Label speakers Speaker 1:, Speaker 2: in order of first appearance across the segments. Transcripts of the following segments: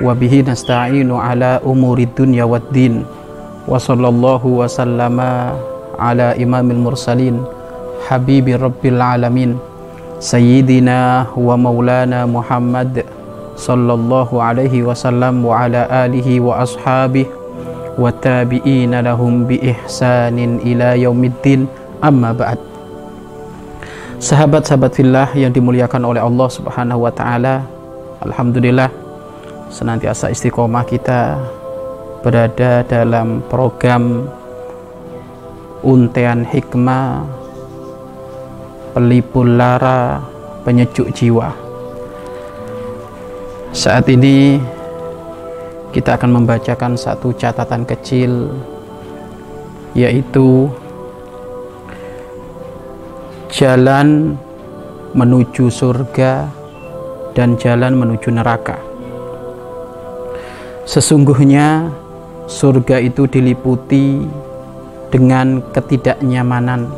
Speaker 1: Wad din. Wa sallallahu wa sallama ala imamil mursalin. Habibi rabbil alamin. Sayyidina wa maulana Muhammad sallallahu alaihi wasallam wa ala alihi wa ashabihi wa tabi'ina lahum bi ihsanin ila yaumiddin amma ba'd Sahabat-sahabat fillah yang dimuliakan oleh Allah Subhanahu wa taala Alhamdulillah senantiasa istiqomah kita berada dalam program untean hikmah pelipul lara penyejuk jiwa saat ini kita akan membacakan satu catatan kecil yaitu jalan menuju surga dan jalan menuju neraka. Sesungguhnya surga itu diliputi dengan ketidaknyamanan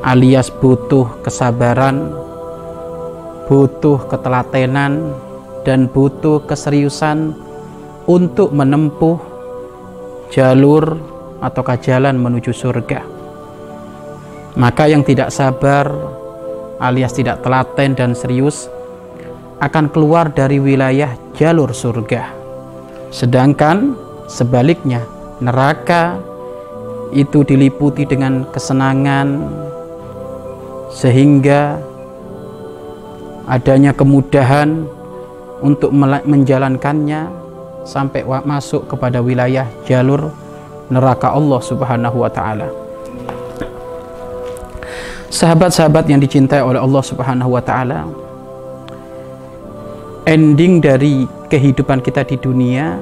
Speaker 1: alias butuh kesabaran, butuh ketelatenan dan butuh keseriusan untuk menempuh jalur atau jalan menuju surga. Maka yang tidak sabar alias tidak telaten dan serius akan keluar dari wilayah jalur surga. Sedangkan sebaliknya neraka itu diliputi dengan kesenangan sehingga adanya kemudahan untuk menjalankannya sampai masuk kepada wilayah jalur neraka Allah Subhanahu wa taala. Sahabat-sahabat yang dicintai oleh Allah Subhanahu wa taala, ending dari kehidupan kita di dunia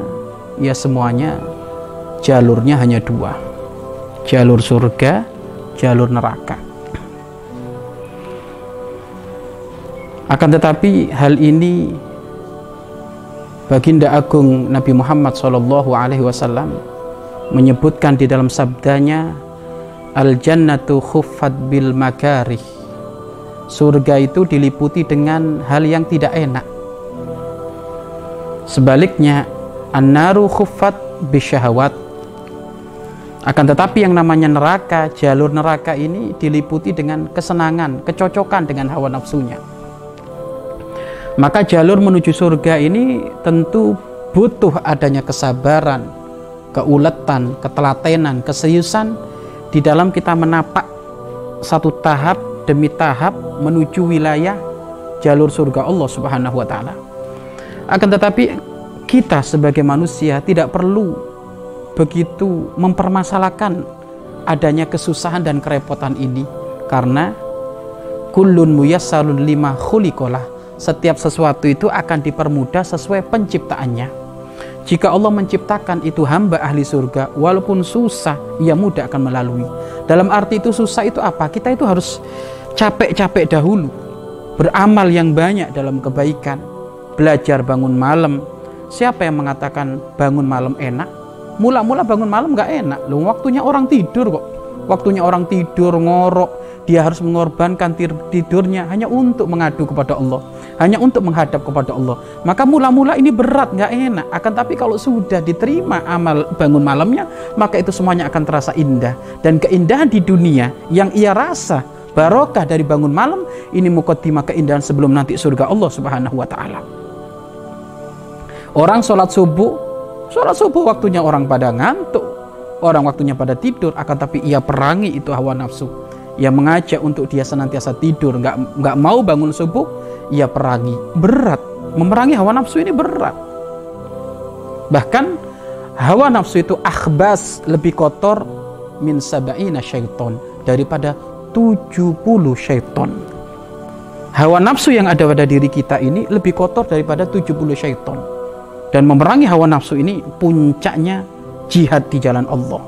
Speaker 1: ya semuanya jalurnya hanya dua. Jalur surga, jalur neraka. Akan tetapi hal ini Baginda Agung Nabi Muhammad Shallallahu Alaihi Wasallam menyebutkan di dalam sabdanya al jannatu khuffat bil makarih surga itu diliputi dengan hal yang tidak enak sebaliknya an-naru khuffat bisyahawat akan tetapi yang namanya neraka jalur neraka ini diliputi dengan kesenangan kecocokan dengan hawa nafsunya maka jalur menuju surga ini tentu butuh adanya kesabaran, keuletan, ketelatenan, keseriusan di dalam kita menapak satu tahap demi tahap menuju wilayah jalur surga Allah Subhanahu wa taala. Akan tetapi kita sebagai manusia tidak perlu begitu mempermasalahkan adanya kesusahan dan kerepotan ini karena kullun muyassarun lima khuliqalah setiap sesuatu itu akan dipermudah sesuai penciptaannya. Jika Allah menciptakan itu hamba ahli surga, walaupun susah, ia mudah akan melalui. Dalam arti itu susah itu apa? Kita itu harus capek-capek dahulu, beramal yang banyak dalam kebaikan, belajar bangun malam. Siapa yang mengatakan bangun malam enak? Mula-mula bangun malam gak enak, loh waktunya orang tidur kok. Waktunya orang tidur, ngorok, dia harus mengorbankan tidurnya hanya untuk mengadu kepada Allah. Hanya untuk menghadap kepada Allah. Maka mula-mula ini berat nggak enak. Akan tapi kalau sudah diterima amal bangun malamnya maka itu semuanya akan terasa indah. Dan keindahan di dunia yang ia rasa barokah dari bangun malam ini mukotima keindahan sebelum nanti surga Allah subhanahu wa ta'ala orang sholat subuh sholat subuh waktunya orang pada ngantuk. Orang waktunya pada tidur akan tapi ia perangi itu hawa nafsu. Yang mengajak untuk dia senantiasa tidur. Nggak nggak mau bangun subuh ia perangi. Berat. Memerangi hawa nafsu ini berat. Bahkan hawa nafsu itu akhbas lebih kotor min sabaina syaiton daripada 70 syaiton. Hawa nafsu yang ada pada diri kita ini lebih kotor daripada 70 syaiton Dan memerangi hawa nafsu ini puncaknya jihad di jalan Allah.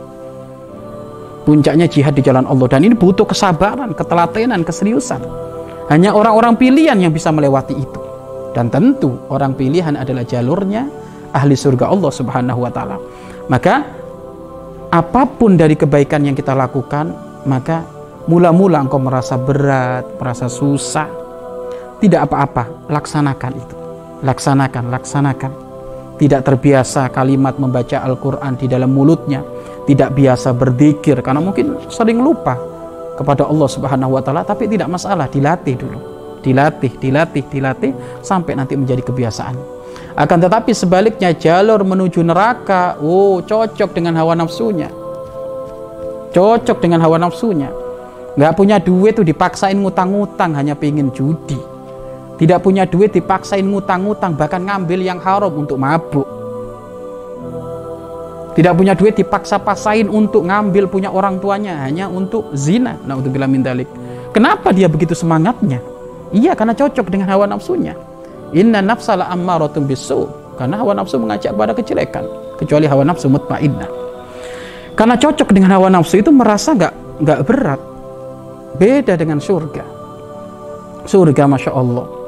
Speaker 1: Puncaknya jihad di jalan Allah dan ini butuh kesabaran, ketelatenan, keseriusan. Hanya orang-orang pilihan yang bisa melewati itu. Dan tentu orang pilihan adalah jalurnya ahli surga Allah Subhanahu wa taala. Maka apa pun dari kebaikan yang kita lakukan, maka mula-mula engkau merasa berat, merasa susah, tidak apa-apa, laksanakan itu. Laksanakan, laksanakan tidak terbiasa kalimat membaca Al-Quran di dalam mulutnya, tidak biasa berzikir karena mungkin sering lupa kepada Allah Subhanahu wa taala, tapi tidak masalah, dilatih dulu. Dilatih, dilatih, dilatih sampai nanti menjadi kebiasaan. Akan tetapi sebaliknya jalur menuju neraka, oh cocok dengan hawa nafsunya. Cocok dengan hawa nafsunya. Nggak punya duit tuh dipaksain ngutang-ngutang hanya pengen judi tidak punya duit dipaksain ngutang-ngutang bahkan ngambil yang haram untuk mabuk. Tidak punya duit dipaksa-paksain untuk ngambil punya orang tuanya hanya untuk zina. Nah, untuk bilang mindalik. Kenapa dia begitu semangatnya? Iya, karena cocok dengan hawa nafsunya. Inna nafsala ammaratun bisu. Karena hawa nafsu mengajak pada kejelekan. Kecuali hawa nafsu mutmainnah. Karena cocok dengan hawa nafsu itu merasa nggak nggak berat. Beda dengan surga. Surga, masya Allah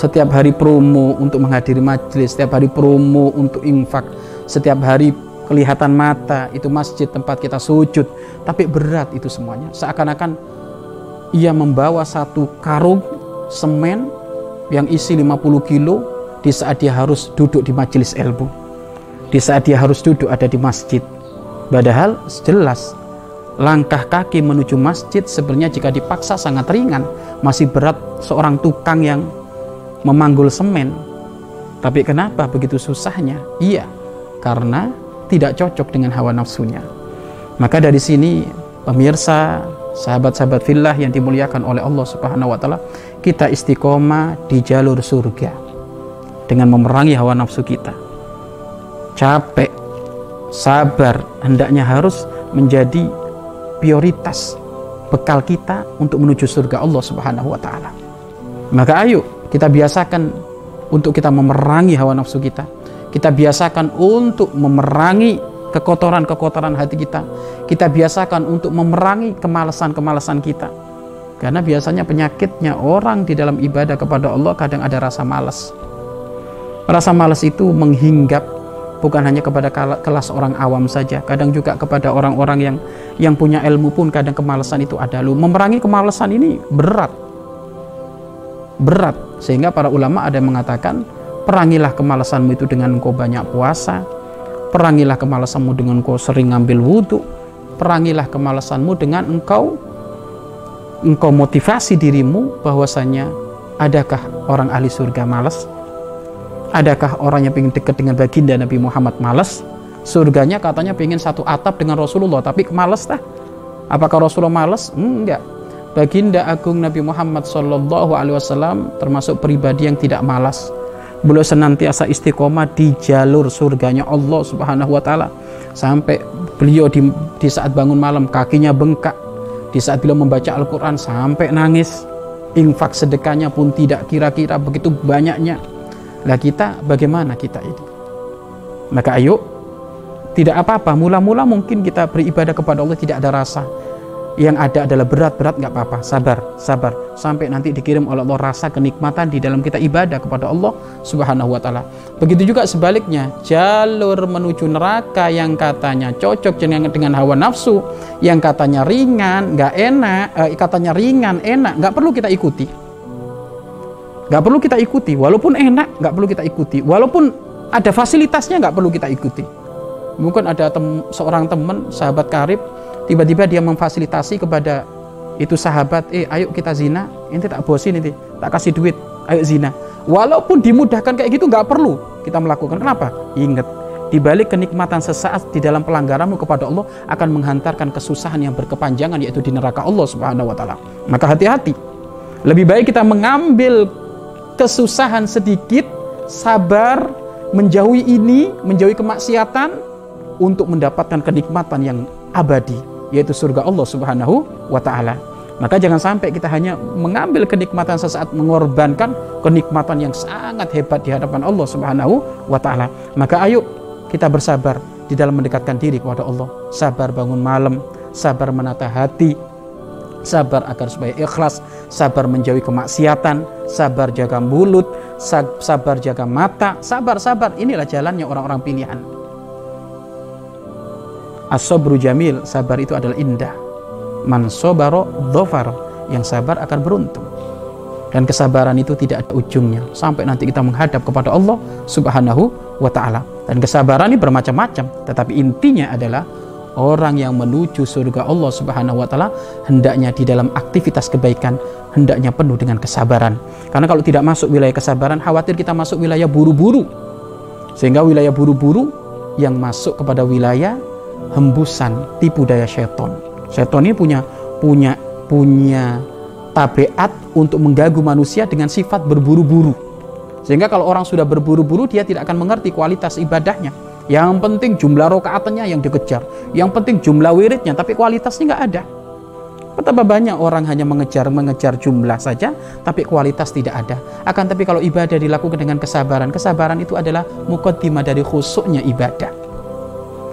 Speaker 1: setiap hari promo untuk menghadiri majelis, setiap hari promo untuk infak, setiap hari kelihatan mata itu masjid tempat kita sujud, tapi berat itu semuanya. Seakan-akan ia membawa satu karung semen yang isi 50 kilo di saat dia harus duduk di majelis ilmu. Di saat dia harus duduk ada di masjid. Padahal jelas langkah kaki menuju masjid sebenarnya jika dipaksa sangat ringan, masih berat seorang tukang yang memanggul semen. Tapi kenapa begitu susahnya? Iya, karena tidak cocok dengan hawa nafsunya. Maka dari sini pemirsa, sahabat-sahabat fillah yang dimuliakan oleh Allah Subhanahu wa taala, kita istiqomah di jalur surga dengan memerangi hawa nafsu kita. Capek, sabar hendaknya harus menjadi prioritas bekal kita untuk menuju surga Allah Subhanahu wa taala. Maka ayo kita biasakan untuk kita memerangi hawa nafsu kita. Kita biasakan untuk memerangi kekotoran-kekotoran hati kita. Kita biasakan untuk memerangi kemalasan-kemalasan kita. Karena biasanya penyakitnya orang di dalam ibadah kepada Allah kadang ada rasa malas. Rasa malas itu menghinggap bukan hanya kepada kelas orang awam saja, kadang juga kepada orang-orang yang yang punya ilmu pun kadang kemalasan itu ada. Lu memerangi kemalasan ini berat. Berat sehingga para ulama ada yang mengatakan, perangilah kemalasanmu itu dengan engkau banyak puasa, perangilah kemalasanmu dengan engkau sering ngambil wudhu, perangilah kemalasanmu dengan engkau engkau motivasi dirimu bahwasanya adakah orang ahli surga malas? Adakah orang yang ingin dekat dengan baginda Nabi Muhammad malas? Surganya katanya ingin satu atap dengan Rasulullah, tapi kemales tah? Apakah Rasulullah malas? Enggak baginda agung Nabi Muhammad Sallallahu Alaihi Wasallam termasuk pribadi yang tidak malas. Beliau senantiasa istiqomah di jalur surganya Allah Subhanahu Wa Taala. Sampai beliau di, di saat bangun malam kakinya bengkak. Di saat beliau membaca Al-Quran sampai nangis. Infak sedekahnya pun tidak kira-kira begitu banyaknya. Lah kita bagaimana kita ini maka ayo tidak apa-apa. Mula-mula mungkin kita beribadah kepada Allah tidak ada rasa yang ada adalah berat-berat nggak apa-apa. Sabar sabar. Sampai nanti dikirim oleh Allah rasa kenikmatan di dalam kita ibadah kepada Allah subhanahu wa ta'ala. Begitu juga sebaliknya jalur menuju neraka yang katanya cocok dengan, dengan hawa nafsu yang katanya ringan nggak enak eh, katanya ringan enak nggak perlu kita ikuti. Nggak perlu kita ikuti. Walaupun enak nggak perlu kita ikuti. Walaupun ada fasilitasnya nggak perlu kita ikuti. Mungkin ada tem seorang teman sahabat karib tiba-tiba dia memfasilitasi kepada itu sahabat eh ayo kita zina. Ini tak bosin ini tak kasih duit ayo zina. Walaupun dimudahkan kayak gitu nggak perlu kita melakukan. Kenapa? Ingat dibalik kenikmatan sesaat di dalam pelanggaranmu kepada Allah akan menghantarkan kesusahan yang berkepanjangan yaitu di neraka Allah Subhanahu wa taala. Maka hati-hati. Lebih baik kita mengambil kesusahan sedikit sabar menjauhi ini menjauhi kemaksiatan untuk mendapatkan kenikmatan yang abadi yaitu surga Allah Subhanahu wa taala. Maka jangan sampai kita hanya mengambil kenikmatan sesaat mengorbankan kenikmatan yang sangat hebat di hadapan Allah Subhanahu wa taala. Maka ayo kita bersabar di dalam mendekatkan diri kepada Allah. Sabar bangun malam, sabar menata hati, sabar agar supaya ikhlas, sabar menjauhi kemaksiatan, sabar jaga mulut, sabar jaga mata, sabar sabar. Inilah jalannya orang-orang pilihan. As-sabru jamil, sabar itu adalah indah man sobaro dhofar yang sabar akan beruntung dan kesabaran itu tidak ada ujungnya sampai nanti kita menghadap kepada Allah Subhanahu wa taala. Dan kesabaran ini bermacam-macam, tetapi intinya adalah orang yang menuju surga Allah Subhanahu wa taala hendaknya di dalam aktivitas kebaikan hendaknya penuh dengan kesabaran. Karena kalau tidak masuk wilayah kesabaran, khawatir kita masuk wilayah buru-buru. Sehingga wilayah buru-buru yang masuk kepada wilayah hembusan tipu daya setan. Setan ini punya punya punya tabiat untuk mengganggu manusia dengan sifat berburu-buru. Sehingga kalau orang sudah berburu-buru dia tidak akan mengerti kualitas ibadahnya. Yang penting jumlah rokaatnya yang dikejar. Yang penting jumlah wiridnya tapi kualitasnya nggak ada. Betapa banyak orang hanya mengejar mengejar jumlah saja, tapi kualitas tidak ada. Akan tapi kalau ibadah dilakukan dengan kesabaran, kesabaran itu adalah mukaddimah dari khusuknya ibadah.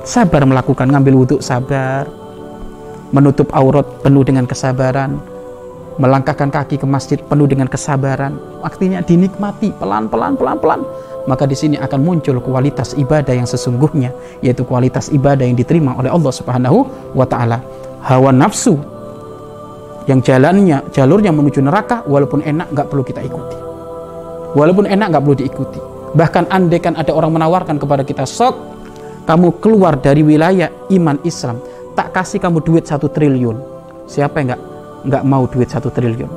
Speaker 1: Sabar melakukan ngambil wudhu sabar, menutup aurat penuh dengan kesabaran, melangkahkan kaki ke masjid penuh dengan kesabaran, artinya dinikmati pelan-pelan pelan-pelan, maka di sini akan muncul kualitas ibadah yang sesungguhnya, yaitu kualitas ibadah yang diterima oleh Allah Subhanahu wa taala. Hawa nafsu yang jalannya jalurnya menuju neraka walaupun enak nggak perlu kita ikuti. Walaupun enak nggak perlu diikuti. Bahkan andaikan ada orang menawarkan kepada kita sok kamu keluar dari wilayah iman Islam tak kasih kamu duit satu triliun. Siapa yang nggak nggak mau duit satu triliun?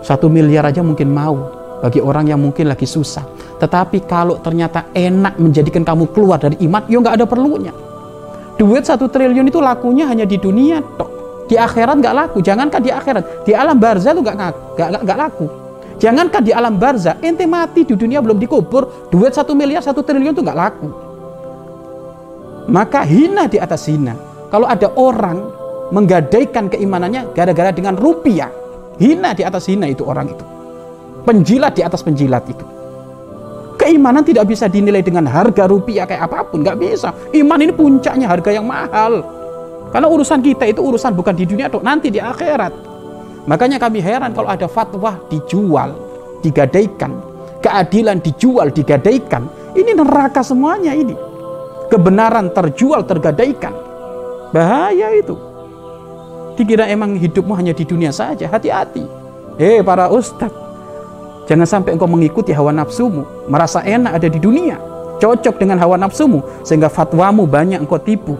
Speaker 1: Satu miliar aja mungkin mau bagi orang yang mungkin lagi susah. Tetapi kalau ternyata enak menjadikan kamu keluar dari iman ya nggak ada perlunya. Duit satu triliun itu lakunya hanya di dunia tok. Di akhirat nggak laku. Jangankan di akhirat di alam barzah itu nggak nggak laku. Jangankan di alam barzah ente mati di dunia belum dikubur. Duit satu miliar satu triliun itu nggak laku maka hina di atas hina. Kalau ada orang menggadaikan keimanannya gara-gara dengan rupiah, hina di atas hina itu orang itu. Penjilat di atas penjilat itu. Keimanan tidak bisa dinilai dengan harga rupiah kayak apa pun, nggak bisa. Iman ini puncaknya harga yang mahal. Karena urusan kita itu urusan bukan di dunia, nanti di akhirat. Makanya kami heran kalau ada fatwa dijual, digadaikan, keadilan dijual, digadaikan. Ini neraka semuanya ini kebenaran terjual tergadaikan. Bahaya itu. Dikira emang hidupmu hanya di dunia saja. Hati-hati. Eh para ustadz. Jangan sampai engkau mengikuti hawa nafsumu. Merasa enak ada di dunia. Cocok dengan hawa nafsumu. Sehingga fatwamu banyak engkau tipu.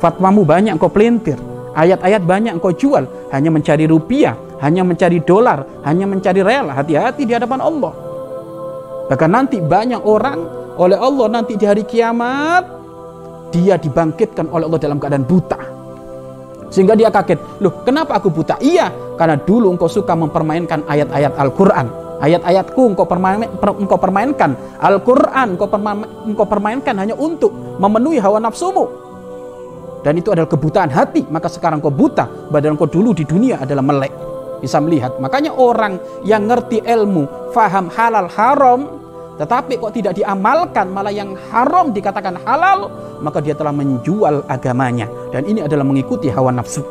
Speaker 1: Fatwamu banyak engkau pelintir. Ayat-ayat banyak engkau jual. Hanya mencari rupiah. Hanya mencari dolar. Hanya mencari rel. Hati-hati di hadapan Allah. Bahkan nanti banyak orang oleh Allah nanti di hari kiamat dia dibangkitkan oleh Allah dalam keadaan buta. Sehingga dia kaget, loh kenapa aku buta? Iya, karena dulu engkau suka mempermainkan ayat-ayat Al-Quran. Ayat-ayatku engkau, permain, engkau permainkan. Al-Quran engkau, permain, engkau permainkan hanya untuk memenuhi hawa nafsumu. Dan itu adalah kebutaan hati. Maka sekarang kau buta, badan kau dulu di dunia adalah melek. Bisa melihat. Makanya orang yang ngerti ilmu, faham halal haram, tetapi kok tidak diamalkan malah yang haram dikatakan halal maka dia telah menjual agamanya. Dan ini adalah mengikuti hawa nafsu.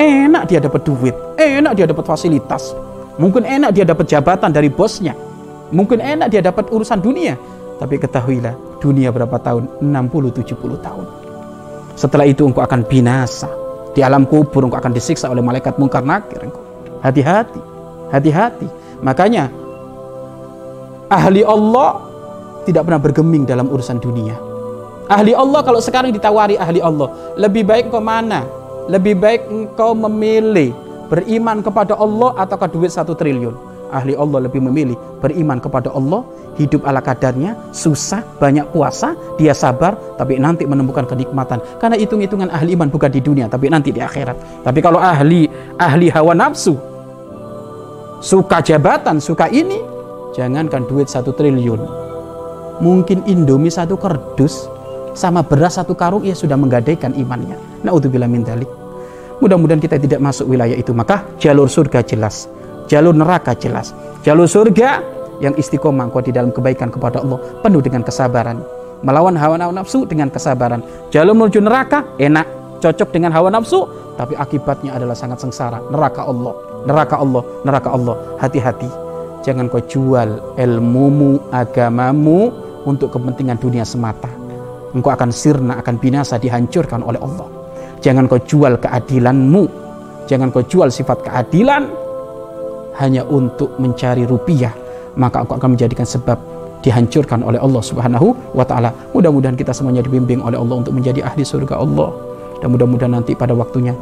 Speaker 1: Enak dia dapat duit enak dia dapat fasilitas. Mungkin enak dia dapat jabatan dari bosnya. Mungkin enak dia dapat urusan dunia. Tapi ketahuilah dunia berapa tahun? 60-70 tahun. Setelah itu engkau akan binasa. Di alam kubur engkau akan disiksa oleh malaikat mungkar nakir hati-hati hati-hati. Makanya ahli Allah tidak pernah bergeming dalam urusan dunia. Ahli Allah kalau sekarang ditawari ahli Allah, lebih baik engkau mana? Lebih baik engkau memilih beriman kepada Allah ataukah duit satu triliun? Ahli Allah lebih memilih beriman kepada Allah, hidup ala kadarnya, susah, banyak puasa, dia sabar, tapi nanti menemukan kenikmatan. Karena hitung-hitungan ahli iman bukan di dunia, tapi nanti di akhirat. Tapi kalau ahli ahli hawa nafsu, suka jabatan, suka ini, Jangankan duit satu triliun. Mungkin Indomie satu kerdus sama beras satu karung ia sudah menggadaikan imannya. Naudzubillah min. Mudah-mudahan kita tidak masuk wilayah itu. Maka jalur surga jelas, jalur neraka jelas. Jalur surga yang istiqomah engkau di dalam kebaikan kepada Allah penuh dengan kesabaran melawan hawa nafsu dengan kesabaran jalur menuju neraka enak cocok dengan hawa nafsu tapi akibatnya adalah sangat sengsara neraka Allah neraka Allah neraka Allah hati-hati jangan kau jual ilmumu agamamu untuk kepentingan dunia semata engkau akan sirna akan binasa dihancurkan oleh Allah jangan kau jual keadilanmu jangan kau jual sifat keadilan hanya untuk mencari rupiah maka aku akan menjadikan sebab dihancurkan oleh Allah Subhanahu wa taala. Mudah-mudahan kita semuanya dibimbing oleh Allah untuk menjadi ahli surga Allah. Dan mudah-mudahan nanti pada waktunya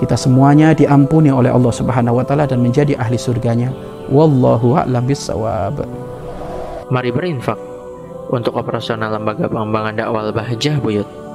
Speaker 1: kita semuanya diampuni oleh Allah Subhanahu wa taala dan menjadi ahli surganya. Wallahu a'lam bissawab.
Speaker 2: Mari berinfak untuk operasional lembaga pengembangan dakwah Bahjah Buyut.